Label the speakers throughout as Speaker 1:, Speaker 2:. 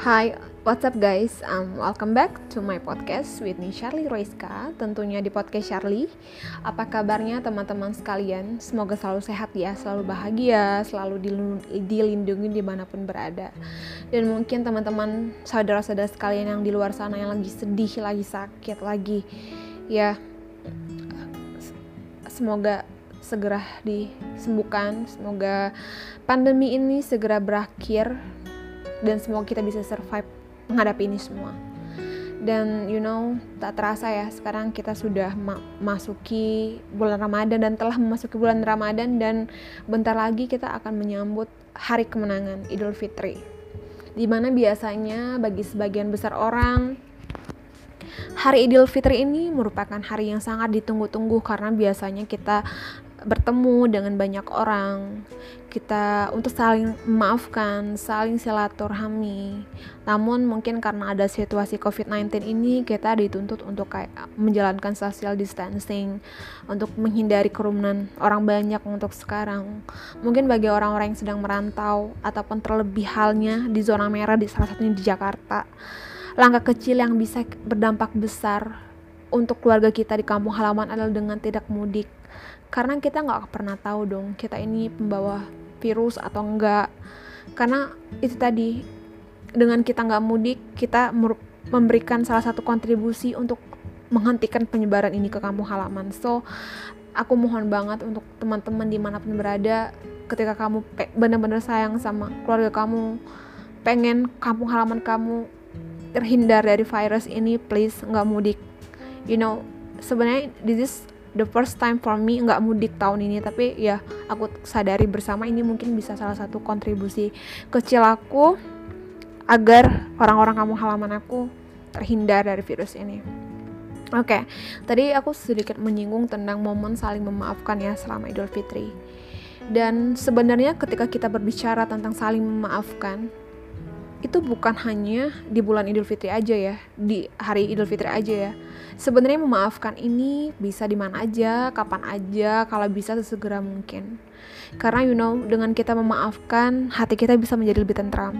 Speaker 1: Hi, what's up guys? Um, welcome back to my podcast with me Charlie Roiska. Tentunya di podcast Charlie. Apa kabarnya teman-teman sekalian? Semoga selalu sehat ya, selalu bahagia, selalu dilindungi di mana pun berada. Dan mungkin teman-teman saudara-saudara sekalian yang di luar sana yang lagi sedih, lagi sakit, lagi Ya, semoga segera disembuhkan. Semoga pandemi ini segera berakhir dan semoga kita bisa survive menghadapi ini semua. Dan you know tak terasa ya sekarang kita sudah ma masuki bulan Ramadan dan telah memasuki bulan Ramadan dan bentar lagi kita akan menyambut hari kemenangan Idul Fitri. Di mana biasanya bagi sebagian besar orang Hari Idul Fitri ini merupakan hari yang sangat ditunggu-tunggu karena biasanya kita bertemu dengan banyak orang kita untuk saling memaafkan, saling silaturahmi. Namun mungkin karena ada situasi COVID-19 ini kita dituntut untuk kayak menjalankan social distancing untuk menghindari kerumunan orang banyak untuk sekarang. Mungkin bagi orang-orang yang sedang merantau ataupun terlebih halnya di zona merah di salah satunya di Jakarta. Langkah kecil yang bisa berdampak besar untuk keluarga kita di kampung halaman adalah dengan tidak mudik karena kita nggak pernah tahu dong kita ini pembawa virus atau enggak karena itu tadi dengan kita nggak mudik kita memberikan salah satu kontribusi untuk menghentikan penyebaran ini ke kampung halaman. So aku mohon banget untuk teman-teman di mana pun berada ketika kamu benar-benar sayang sama keluarga kamu pengen kampung halaman kamu terhindar dari virus ini please nggak mudik. You know sebenarnya this is the first time for me nggak mudik tahun ini tapi ya aku sadari bersama ini mungkin bisa salah satu kontribusi kecil aku agar orang-orang kamu halaman aku terhindar dari virus ini. Oke, okay, tadi aku sedikit menyinggung tentang momen saling memaafkan ya selama Idul Fitri. Dan sebenarnya ketika kita berbicara tentang saling memaafkan, itu bukan hanya di bulan Idul Fitri aja ya, di hari Idul Fitri aja ya. Sebenarnya memaafkan ini bisa di mana aja, kapan aja, kalau bisa sesegera mungkin. Karena you know, dengan kita memaafkan, hati kita bisa menjadi lebih tentram.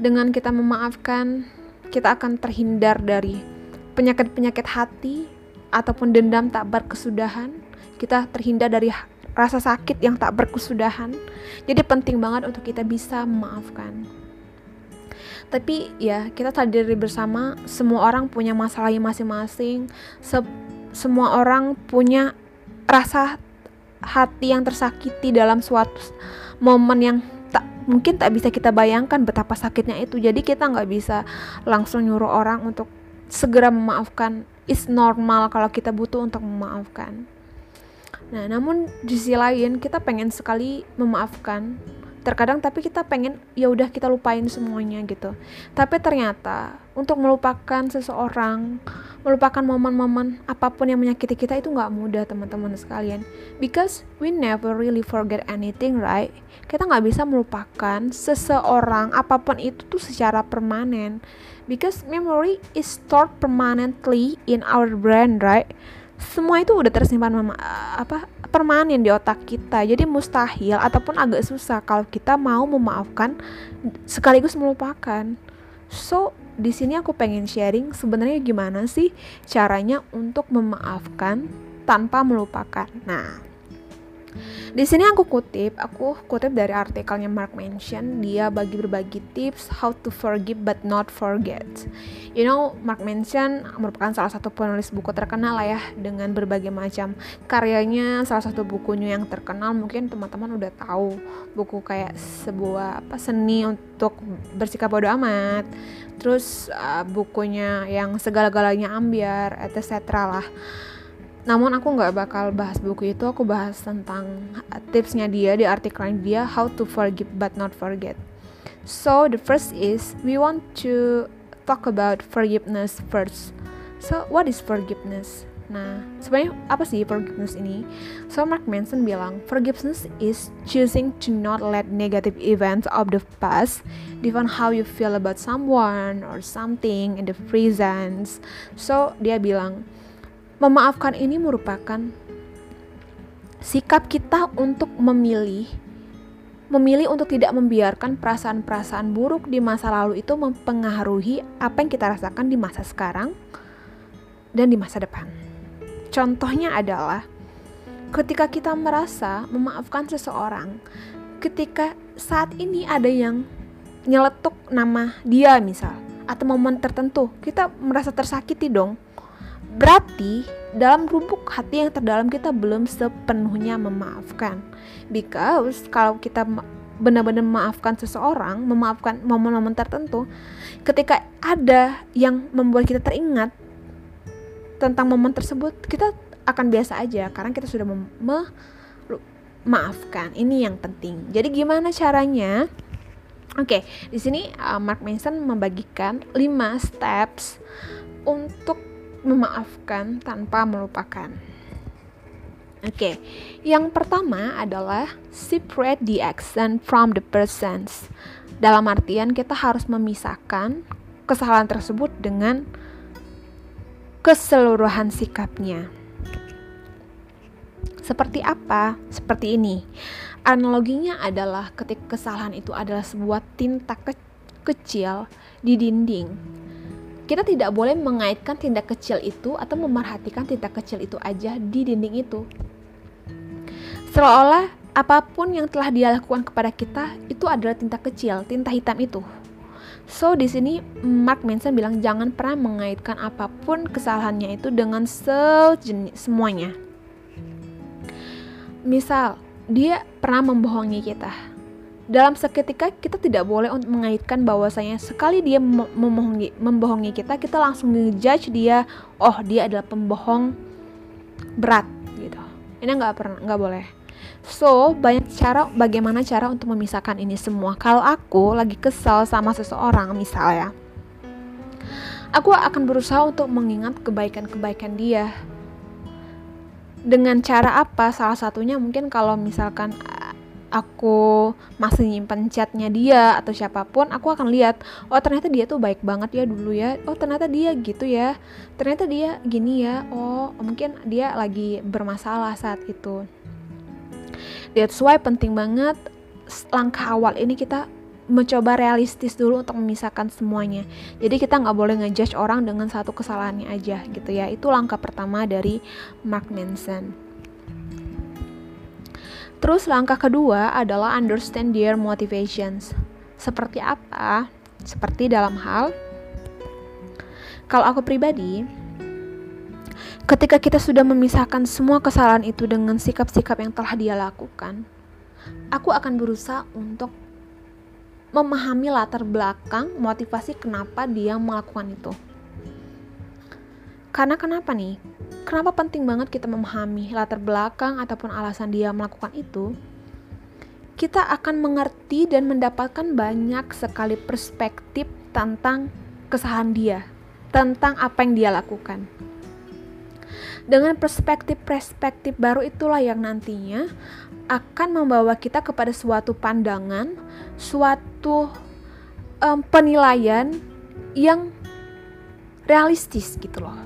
Speaker 1: Dengan kita memaafkan, kita akan terhindar dari penyakit-penyakit hati ataupun dendam tak berkesudahan. Kita terhindar dari rasa sakit yang tak berkesudahan. Jadi penting banget untuk kita bisa memaafkan tapi ya kita sadari bersama semua orang punya masalahnya masing-masing. Se semua orang punya rasa hati yang tersakiti dalam suatu momen yang tak mungkin tak bisa kita bayangkan betapa sakitnya itu. Jadi kita nggak bisa langsung nyuruh orang untuk segera memaafkan. Is normal kalau kita butuh untuk memaafkan. Nah namun di sisi lain kita pengen sekali memaafkan terkadang tapi kita pengen ya udah kita lupain semuanya gitu. Tapi ternyata untuk melupakan seseorang melupakan momen-momen apa pun yang menyakiti kita itu nggak mudah teman-teman sekalian. Because we never really forget anything right? Kita nggak bisa melupakan seseorang apa pun itu tuh secara permanen. Because memory is stored permanently in our brain right? Semua itu udah tersimpan mama, apa permanen di otak kita. Jadi mustahil ataupun agak susah kalau kita mau memaafkan sekaligus melupakan. So di sini aku pengen sharing sebenarnya gimana sih caranya untuk memaafkan tanpa melupakan. Nah di sini aku kutip, aku kutip dari artikelnya Mark Manson. Dia bagi berbagi tips how to forgive but not forget. You know, Mark Manson merupakan salah satu penulis buku terkenal lah ya dengan berbagai macam karyanya. Salah satu bukunya yang terkenal mungkin teman-teman udah tahu buku kayak sebuah apa seni untuk bersikap bodoh amat. Terus uh, bukunya yang segala-galanya ambiar, etc. lah namun aku nggak bakal bahas buku itu, aku bahas tentang tipsnya dia di artikelnya dia How to Forgive but Not Forget. So the first is we want to talk about forgiveness first. So what is forgiveness? Nah, sebenarnya apa sih forgiveness ini? So Mark Manson bilang, forgiveness is choosing to not let negative events of the past define how you feel about someone or something in the present. So dia bilang, Memaafkan ini merupakan sikap kita untuk memilih memilih untuk tidak membiarkan perasaan-perasaan buruk di masa lalu itu mempengaruhi apa yang kita rasakan di masa sekarang dan di masa depan. Contohnya adalah ketika kita merasa memaafkan seseorang, ketika saat ini ada yang nyeletuk nama dia misal atau momen tertentu, kita merasa tersakiti dong. Berarti dalam lubuk hati yang terdalam kita belum sepenuhnya memaafkan. Because kalau kita benar-benar memaafkan seseorang, memaafkan momen-momen tertentu, ketika ada yang membuat kita teringat tentang momen tersebut, kita akan biasa aja karena kita sudah memaafkan. Ini yang penting. Jadi gimana caranya? Oke, okay, di sini uh, Mark Manson membagikan 5 steps untuk memaafkan tanpa melupakan. Oke, okay. yang pertama adalah separate the action from the persons. Dalam artian kita harus memisahkan kesalahan tersebut dengan keseluruhan sikapnya. Seperti apa? Seperti ini. Analoginya adalah ketika kesalahan itu adalah sebuah tinta ke kecil di dinding kita tidak boleh mengaitkan tindak kecil itu atau memerhatikan tindak kecil itu aja di dinding itu. Seolah-olah apa pun yang telah dia lakukan kepada kita itu adalah tinta kecil, tinta hitam itu. So di sini Mark Manson bilang jangan pernah mengaitkan apa pun kesalahannya itu dengan sejenis semuanya. Misal dia pernah membohongi kita, dalam seketika kita tidak boleh untuk mengaitkan bahwasanya sekali dia membohongi membohongi kita kita langsung ngejudge dia oh dia adalah pembohong berat gitu. Ini nggak pernah nggak boleh. So banyak cara bagaimana cara untuk memisahkan ini semua. Kalau aku lagi kesal sama seseorang misalnya aku akan berusaha untuk mengingat kebaikan-kebaikan dia. Dengan cara apa? Salah satunya mungkin kalau misalkan aku masih nyimpen chatnya dia atau siapa pun aku akan lihat oh ternyata dia tuh baik banget ya dulu ya. Oh ternyata dia gitu ya. Ternyata dia gini ya. Oh mungkin dia lagi bermasalah saat itu. That's why penting banget langkah awal ini kita mencoba realistis dulu untuk memisahkan semuanya. Jadi kita nggak boleh ngejudge orang dengan satu kesalahannya aja gitu ya. Itu langkah pertama dari Mark Manson Terus langkah kedua adalah understand their motivations. Seperti apa? Seperti dalam hal kalau aku pribadi ketika kita sudah memisahkan semua kesalahan itu dengan sikap-sikap yang telah dia lakukan, aku akan berusaha untuk memahami latar belakang motivasi kenapa dia melakukan itu. Karena kenapa nih? Kenapa penting banget kita memahami latar belakang ataupun alasan dia melakukan itu? Kita akan mengerti dan mendapatkan banyak sekali perspektif tentang kesalahan dia, tentang apa yang dia lakukan. Dengan perspektif-perspektif baru itulah yang nantinya akan membawa kita kepada suatu pandangan, suatu um, penilaian yang realistis gitu loh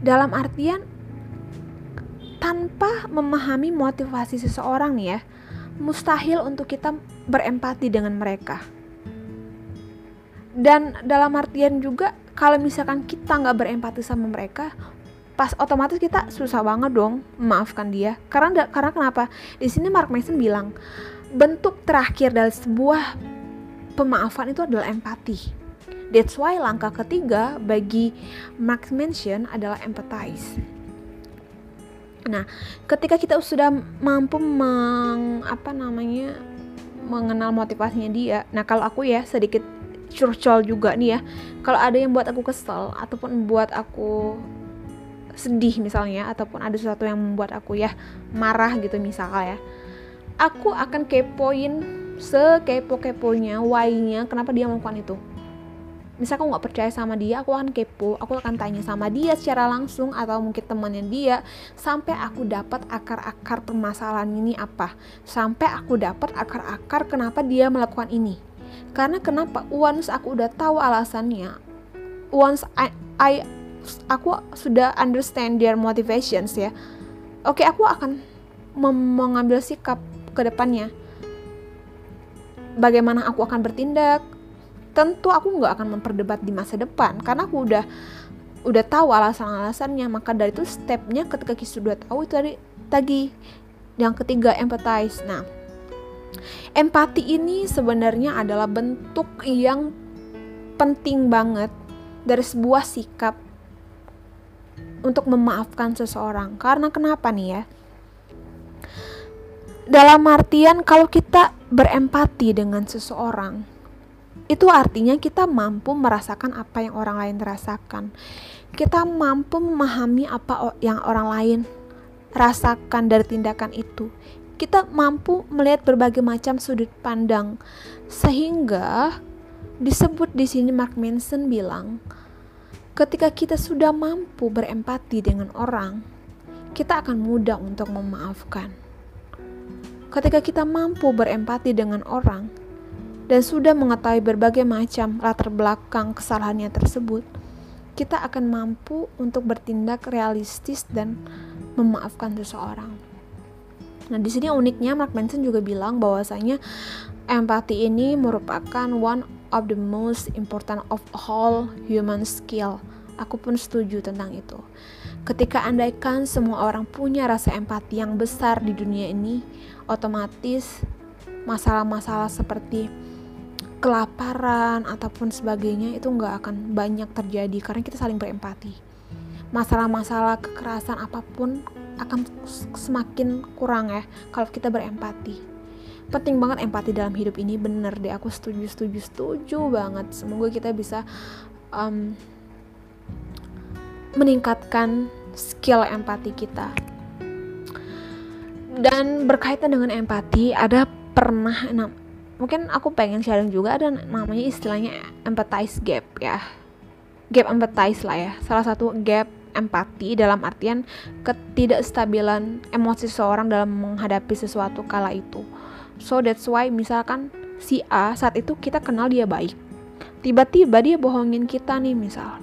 Speaker 1: dalam artian tanpa memahami motivasi seseorang nih ya mustahil untuk kita berempati dengan mereka. Dan dalam artian juga kalau misalkan kita nggak berempati sama mereka pas otomatis kita susah banget dong memaafkan dia. Karena karena kenapa? Di sini Mark Mason bilang bentuk terakhir dari sebuah pemaafan itu adalah empati That's why langkah ketiga bagi Mark Manson adalah empathize. Nah, ketika kita sudah mampu meng, apa namanya mengenal motivasinya dia. Nah, kalau aku ya sedikit curcol juga nih ya. Kalau ada yang buat aku kesel ataupun buat aku sedih misalnya ataupun ada sesuatu yang membuat aku ya marah gitu misalnya ya. Aku akan kepoin sekepo-keponya why-nya kenapa dia melakukan itu misal aku nggak percaya sama dia aku akan kepo. Aku akan tanya sama dia secara langsung atau mungkin temannya dia. Sampai aku dapat akar-akar permasalahan ini apa? Sampai aku dapat akar-akar kenapa dia melakukan ini. Karena kenapa? Once aku udah tahu alasannya once I, I aku sudah understand their motivations ya oke okay, aku akan mengambil sikap ke depannya. Bagaimana aku akan bertindak tentu aku nggak akan memperdebat di masa depan karena aku udah udah tahu alasan-alasannya. Maka dari itu stepnya ketika kita sudah tahu itu tadi tadi yang ketiga empathize. Nah empati ini sebenarnya adalah bentuk yang penting banget dari sebuah sikap untuk memaafkan seseorang. Karena kenapa nih ya? Dalam artian kalau kita berempati dengan seseorang itu artinya kita mampu merasakan apa yang orang lain rasakan. Kita mampu memahami apa yang orang lain rasakan dari tindakan itu. Kita mampu melihat berbagai macam sudut pandang. Sehingga disebut di sini Mark Manson bilang ketika kita sudah mampu berempati dengan orang kita akan mudah untuk memaafkan. Ketika kita mampu berempati dengan orang dan sudah mengetahui berbagai macam latar belakang kesalahannya tersebut, kita akan mampu untuk bertindak realistis dan memaafkan seseorang. Nah, di sini uniknya Mark Manson juga bilang bahwasanya empati ini merupakan one of the most important of all human skill. Aku pun setuju tentang itu. Ketika andaikan semua orang punya rasa empati yang besar di dunia ini, otomatis masalah-masalah seperti kelaparan ataupun sebagainya itu nggak akan banyak terjadi karena kita saling berempati. Masalah-masalah kekerasan apa pun akan semakin kurang ya kalau kita berempati. Penting banget empati dalam hidup ini bener deh aku setuju setuju setuju banget. Semoga kita bisa um, meningkatkan skill empati kita dan berkaitan dengan empati ada pernah nah, mungkin aku pengen sharing juga ada namanya istilahnya empathize gap ya. Gap empathize lah ya. Salah satu gap empati dalam artian ketidakstabilan emosi seseorang dalam menghadapi sesuatu kala itu. So that's why misalkan si A saat itu kita kenal dia baik. Tiba-tiba dia bohongin kita nih misal.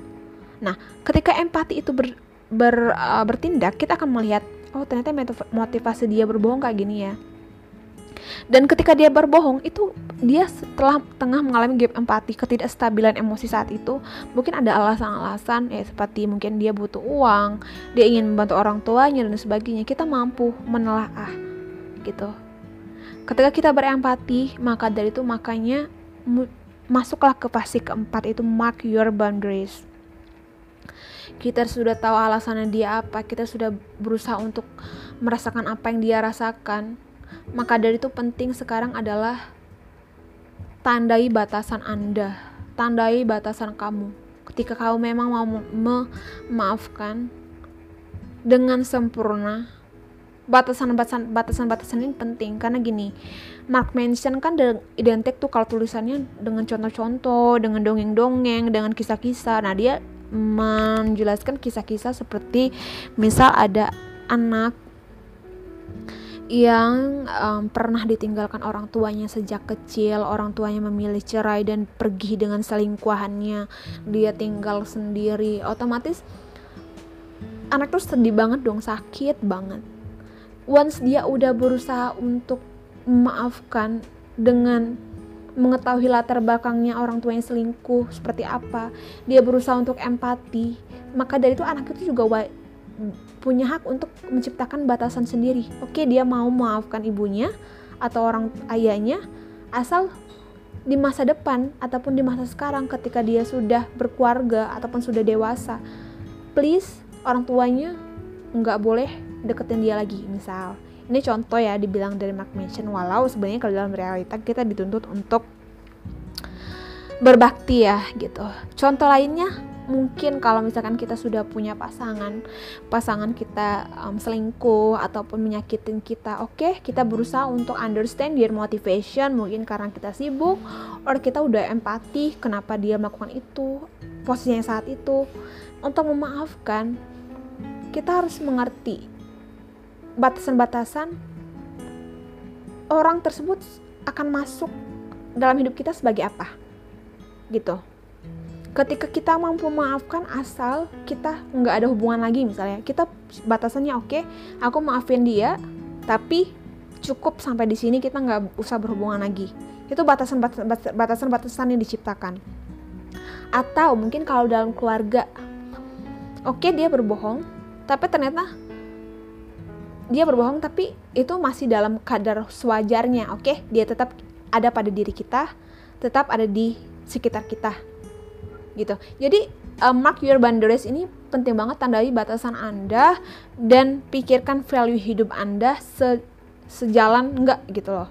Speaker 1: Nah ketika empati itu ber, ber, uh, bertindak kita akan melihat oh ternyata motivasi dia berbohong kayak gini ya dan ketika dia berbohong itu dia setelah tengah mengalami gap empati ketidakstabilan emosi saat itu mungkin ada alasan-alasan ya seperti mungkin dia butuh uang dia ingin membantu orang tuanya dan sebagainya. Kita mampu menelaah gitu. Ketika kita berempati maka dari itu makanya masuklah ke fase keempat itu mark your boundaries. Kita sudah tahu alasannya dia apa kita sudah berusaha untuk merasakan apa yang dia rasakan maka dari itu penting sekarang adalah tandai batasan anda tandai batasan kamu. Ketika kamu memang mau memaafkan dengan sempurna batasan-batasan batasan-batasan ini penting. Karena gini Mark Manson kan identik tuh kalau tulisannya dengan contoh-contoh dengan dongeng-dongeng dengan kisah-kisah. Nah dia menjelaskan kisah-kisah seperti misal ada anak yang um, pernah ditinggalkan orang tuanya sejak kecil, orang tuanya memilih cerai dan pergi dengan selingkuhannya, dia tinggal sendiri, otomatis anak tuh sedih banget dong, sakit banget. Once dia udah berusaha untuk memaafkan dengan mengetahui latar belakangnya orang tua yang selingkuh seperti apa dia berusaha untuk empati maka dari itu anak itu juga punya hak untuk menciptakan batasan sendiri. Oke dia mau memaafkan ibunya atau orang ayahnya asal di masa depan ataupun di masa sekarang ketika dia sudah berkeluarga ataupun sudah dewasa please orang tuanya nggak boleh deketin dia lagi. Misal ini contoh ya dibilang dari Mark Manson walau sebenarnya kalau dalam realita kita dituntut untuk berbakti ya gitu. Contoh lainnya mungkin kalau misalkan kita sudah punya pasangan pasangan kita um, selingkuh ataupun menyakitin kita oke okay, kita berusaha untuk understand their motivation mungkin karena kita sibuk or kita udah empati kenapa dia melakukan itu posisinya saat itu. Untuk memaafkan kita harus mengerti batasan-batasan orang tersebut akan masuk dalam hidup kita sebagai apa gitu ketika kita mampu memaafkan asal kita nggak ada hubungan lagi misalnya. Kita batasannya oke okay, aku maafin dia tapi cukup sampai di sini kita nggak usah berhubungan lagi. Itu batasan batasan batasan yang diciptakan. Atau mungkin kalau dalam keluarga oke okay, dia berbohong tapi ternyata dia berbohong tapi itu masih dalam kadar sewajarnya oke? Okay? dia tetap ada pada diri kita tetap ada di sekitar kita gitu. Jadi uh, mark your boundaries ini penting banget tandai batasan anda dan pikirkan value hidup anda se sejalan enggak gitu loh.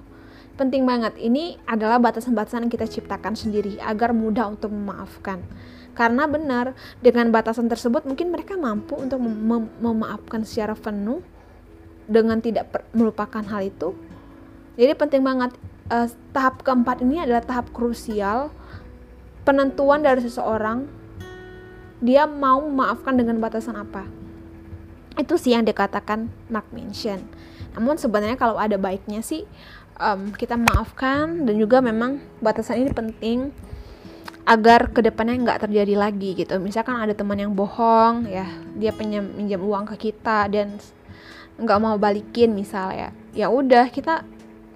Speaker 1: Penting banget. Ini adalah batasan-batasan yang kita ciptakan sendiri agar mudah untuk memaafkan. Karena benar dengan batasan tersebut mungkin mereka mampu untuk mem memaafkan secara penuh dengan tidak melupakan hal itu. Jadi penting banget uh, tahap keempat ini adalah tahap krusial penentuan dari seseorang dia mau memaafkan dengan batasan apa? Itu sih yang dikatakan Mark Manson namun sebenarnya kalau ada baiknya sih um, kita maafkan dan juga memang batasan ini penting agar ke depannya nggak terjadi lagi gitu. Misalkan ada teman yang bohong ya dia pinjam pinjam uang ke kita dan nggak mau balikin misalnya ya udah kita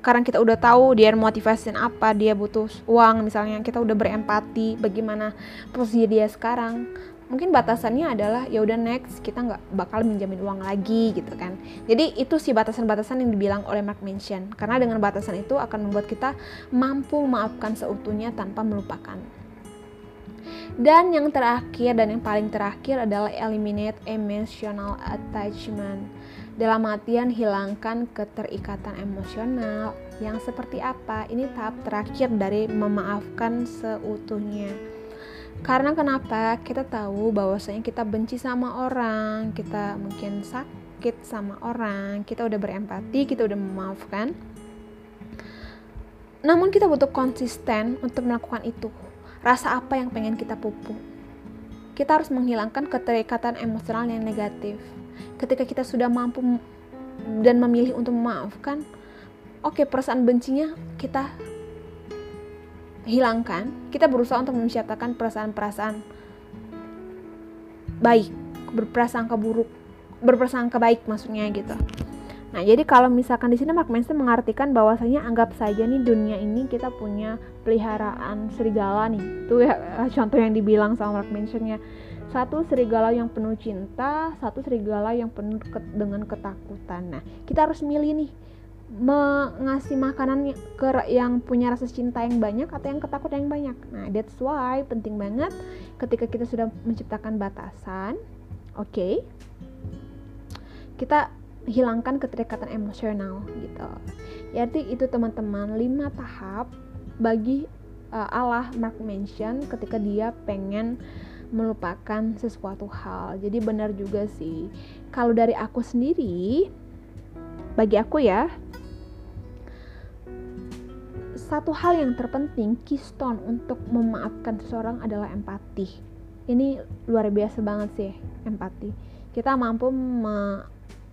Speaker 1: sekarang kita udah tahu dia motivasi apa dia butuh uang misalnya kita udah berempati bagaimana posisi dia sekarang. Mungkin batasannya adalah ya udah next kita nggak bakal minjamin uang lagi gitu kan. Jadi itu sih batasan-batasan yang dibilang oleh Mark Manson karena dengan batasan itu akan membuat kita mampu memaafkan seutuhnya tanpa melupakan dan yang terakhir dan yang paling terakhir adalah eliminate emotional attachment dalam artian hilangkan keterikatan emosional yang seperti apa ini tahap terakhir dari memaafkan seutuhnya karena kenapa? Kita tahu bahwasanya kita benci sama orang, kita mungkin sakit sama orang, kita udah berempati, kita udah memaafkan. Namun kita butuh konsisten untuk melakukan itu. Rasa apa yang pengen kita pupuk? Kita harus menghilangkan keterikatan emosional yang negatif. Ketika kita sudah mampu dan memilih untuk memaafkan, oke okay, perasaan bencinya kita hilangkan, kita berusaha untuk menciptakan perasaan-perasaan baik, berprasangka buruk, berprasangka baik maksudnya gitu. Nah, jadi kalau misalkan di sini Mark Manson mengartikan bahwasanya anggap saja nih dunia ini kita punya peliharaan serigala nih. Itu ya contoh yang dibilang sama Mark Manson ya. Satu serigala yang penuh cinta, satu serigala yang penuh ke dengan ketakutan. Nah, kita harus milih nih mengasih makanan ke yang punya rasa cinta yang banyak atau yang ketakutan yang banyak. Nah, that's why penting banget ketika kita sudah menciptakan batasan, oke, okay, kita hilangkan keterikatan emosional gitu. Jadi itu teman-teman lima tahap bagi uh, Allah Mark Manson ketika dia pengen melupakan sesuatu hal. Jadi benar juga sih. Kalau dari aku sendiri, bagi aku ya, satu hal yang terpenting keystone untuk memaafkan seseorang adalah empati. Ini luar biasa banget sih empati. Kita mampu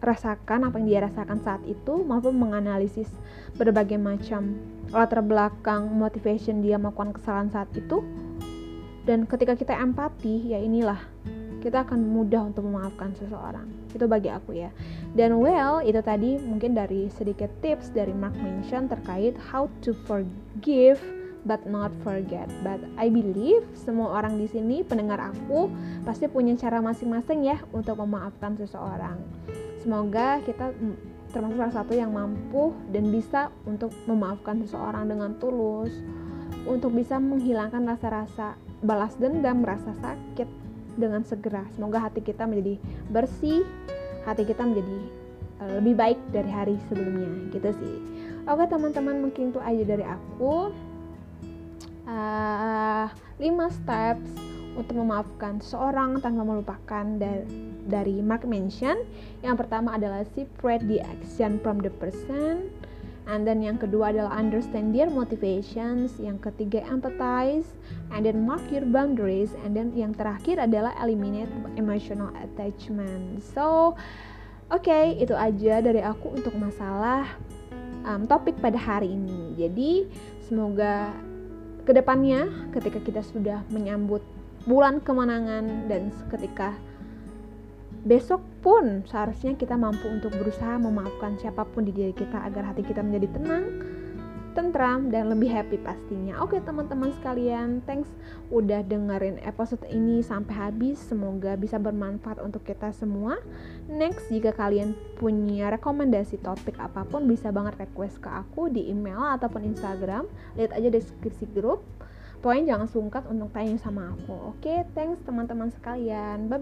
Speaker 1: merasakan apa yang dia rasakan saat itu, mampu menganalisis berbagai macam latar belakang motivation dia melakukan kesalahan saat itu. Dan ketika kita empati, ya inilah kita akan mudah untuk memaafkan seseorang. Itu bagi aku ya. Dan well, itu tadi mungkin dari sedikit tips dari Mark Manson terkait how to forgive but not forget. But I believe semua orang di sini pendengar aku pasti punya cara masing-masing ya untuk memaafkan seseorang. Semoga kita termasuk salah satu yang mampu dan bisa untuk memaafkan seseorang dengan tulus, untuk bisa menghilangkan rasa-rasa balas dendam, rasa sakit, dengan segera. Semoga hati kita menjadi bersih, hati kita menjadi uh, lebih baik dari hari sebelumnya, gitu sih. Oke teman-teman, mungkin itu aja dari aku. Uh, 5 steps untuk memaafkan seorang tanpa melupakan dari, dari Mark Manson. Yang pertama adalah separate the action from the person. And then yang kedua adalah understand their motivations. Yang ketiga empathize. And then mark your boundaries. And then yang terakhir adalah eliminate emotional attachment. So oke okay, itu aja dari aku untuk masalah um, topik pada hari ini. Jadi semoga ke depannya ketika kita sudah menyambut bulan kemenangan dan ketika besok pun seharusnya kita mampu untuk berusaha memaafkan siapa pun di diri kita agar hati kita menjadi tenang tentram dan lebih happy pastinya. Oke teman-teman sekalian, thanks udah dengerin episode ini sampai habis. Semoga bisa bermanfaat untuk kita semua. Next, jika kalian punya rekomendasi topik apa pun bisa banget request ke aku di email ataupun Instagram. Lihat aja deskripsi grup. Pokoknya jangan sungkat untuk tanya sama aku. Oke, thanks teman-teman sekalian. Bye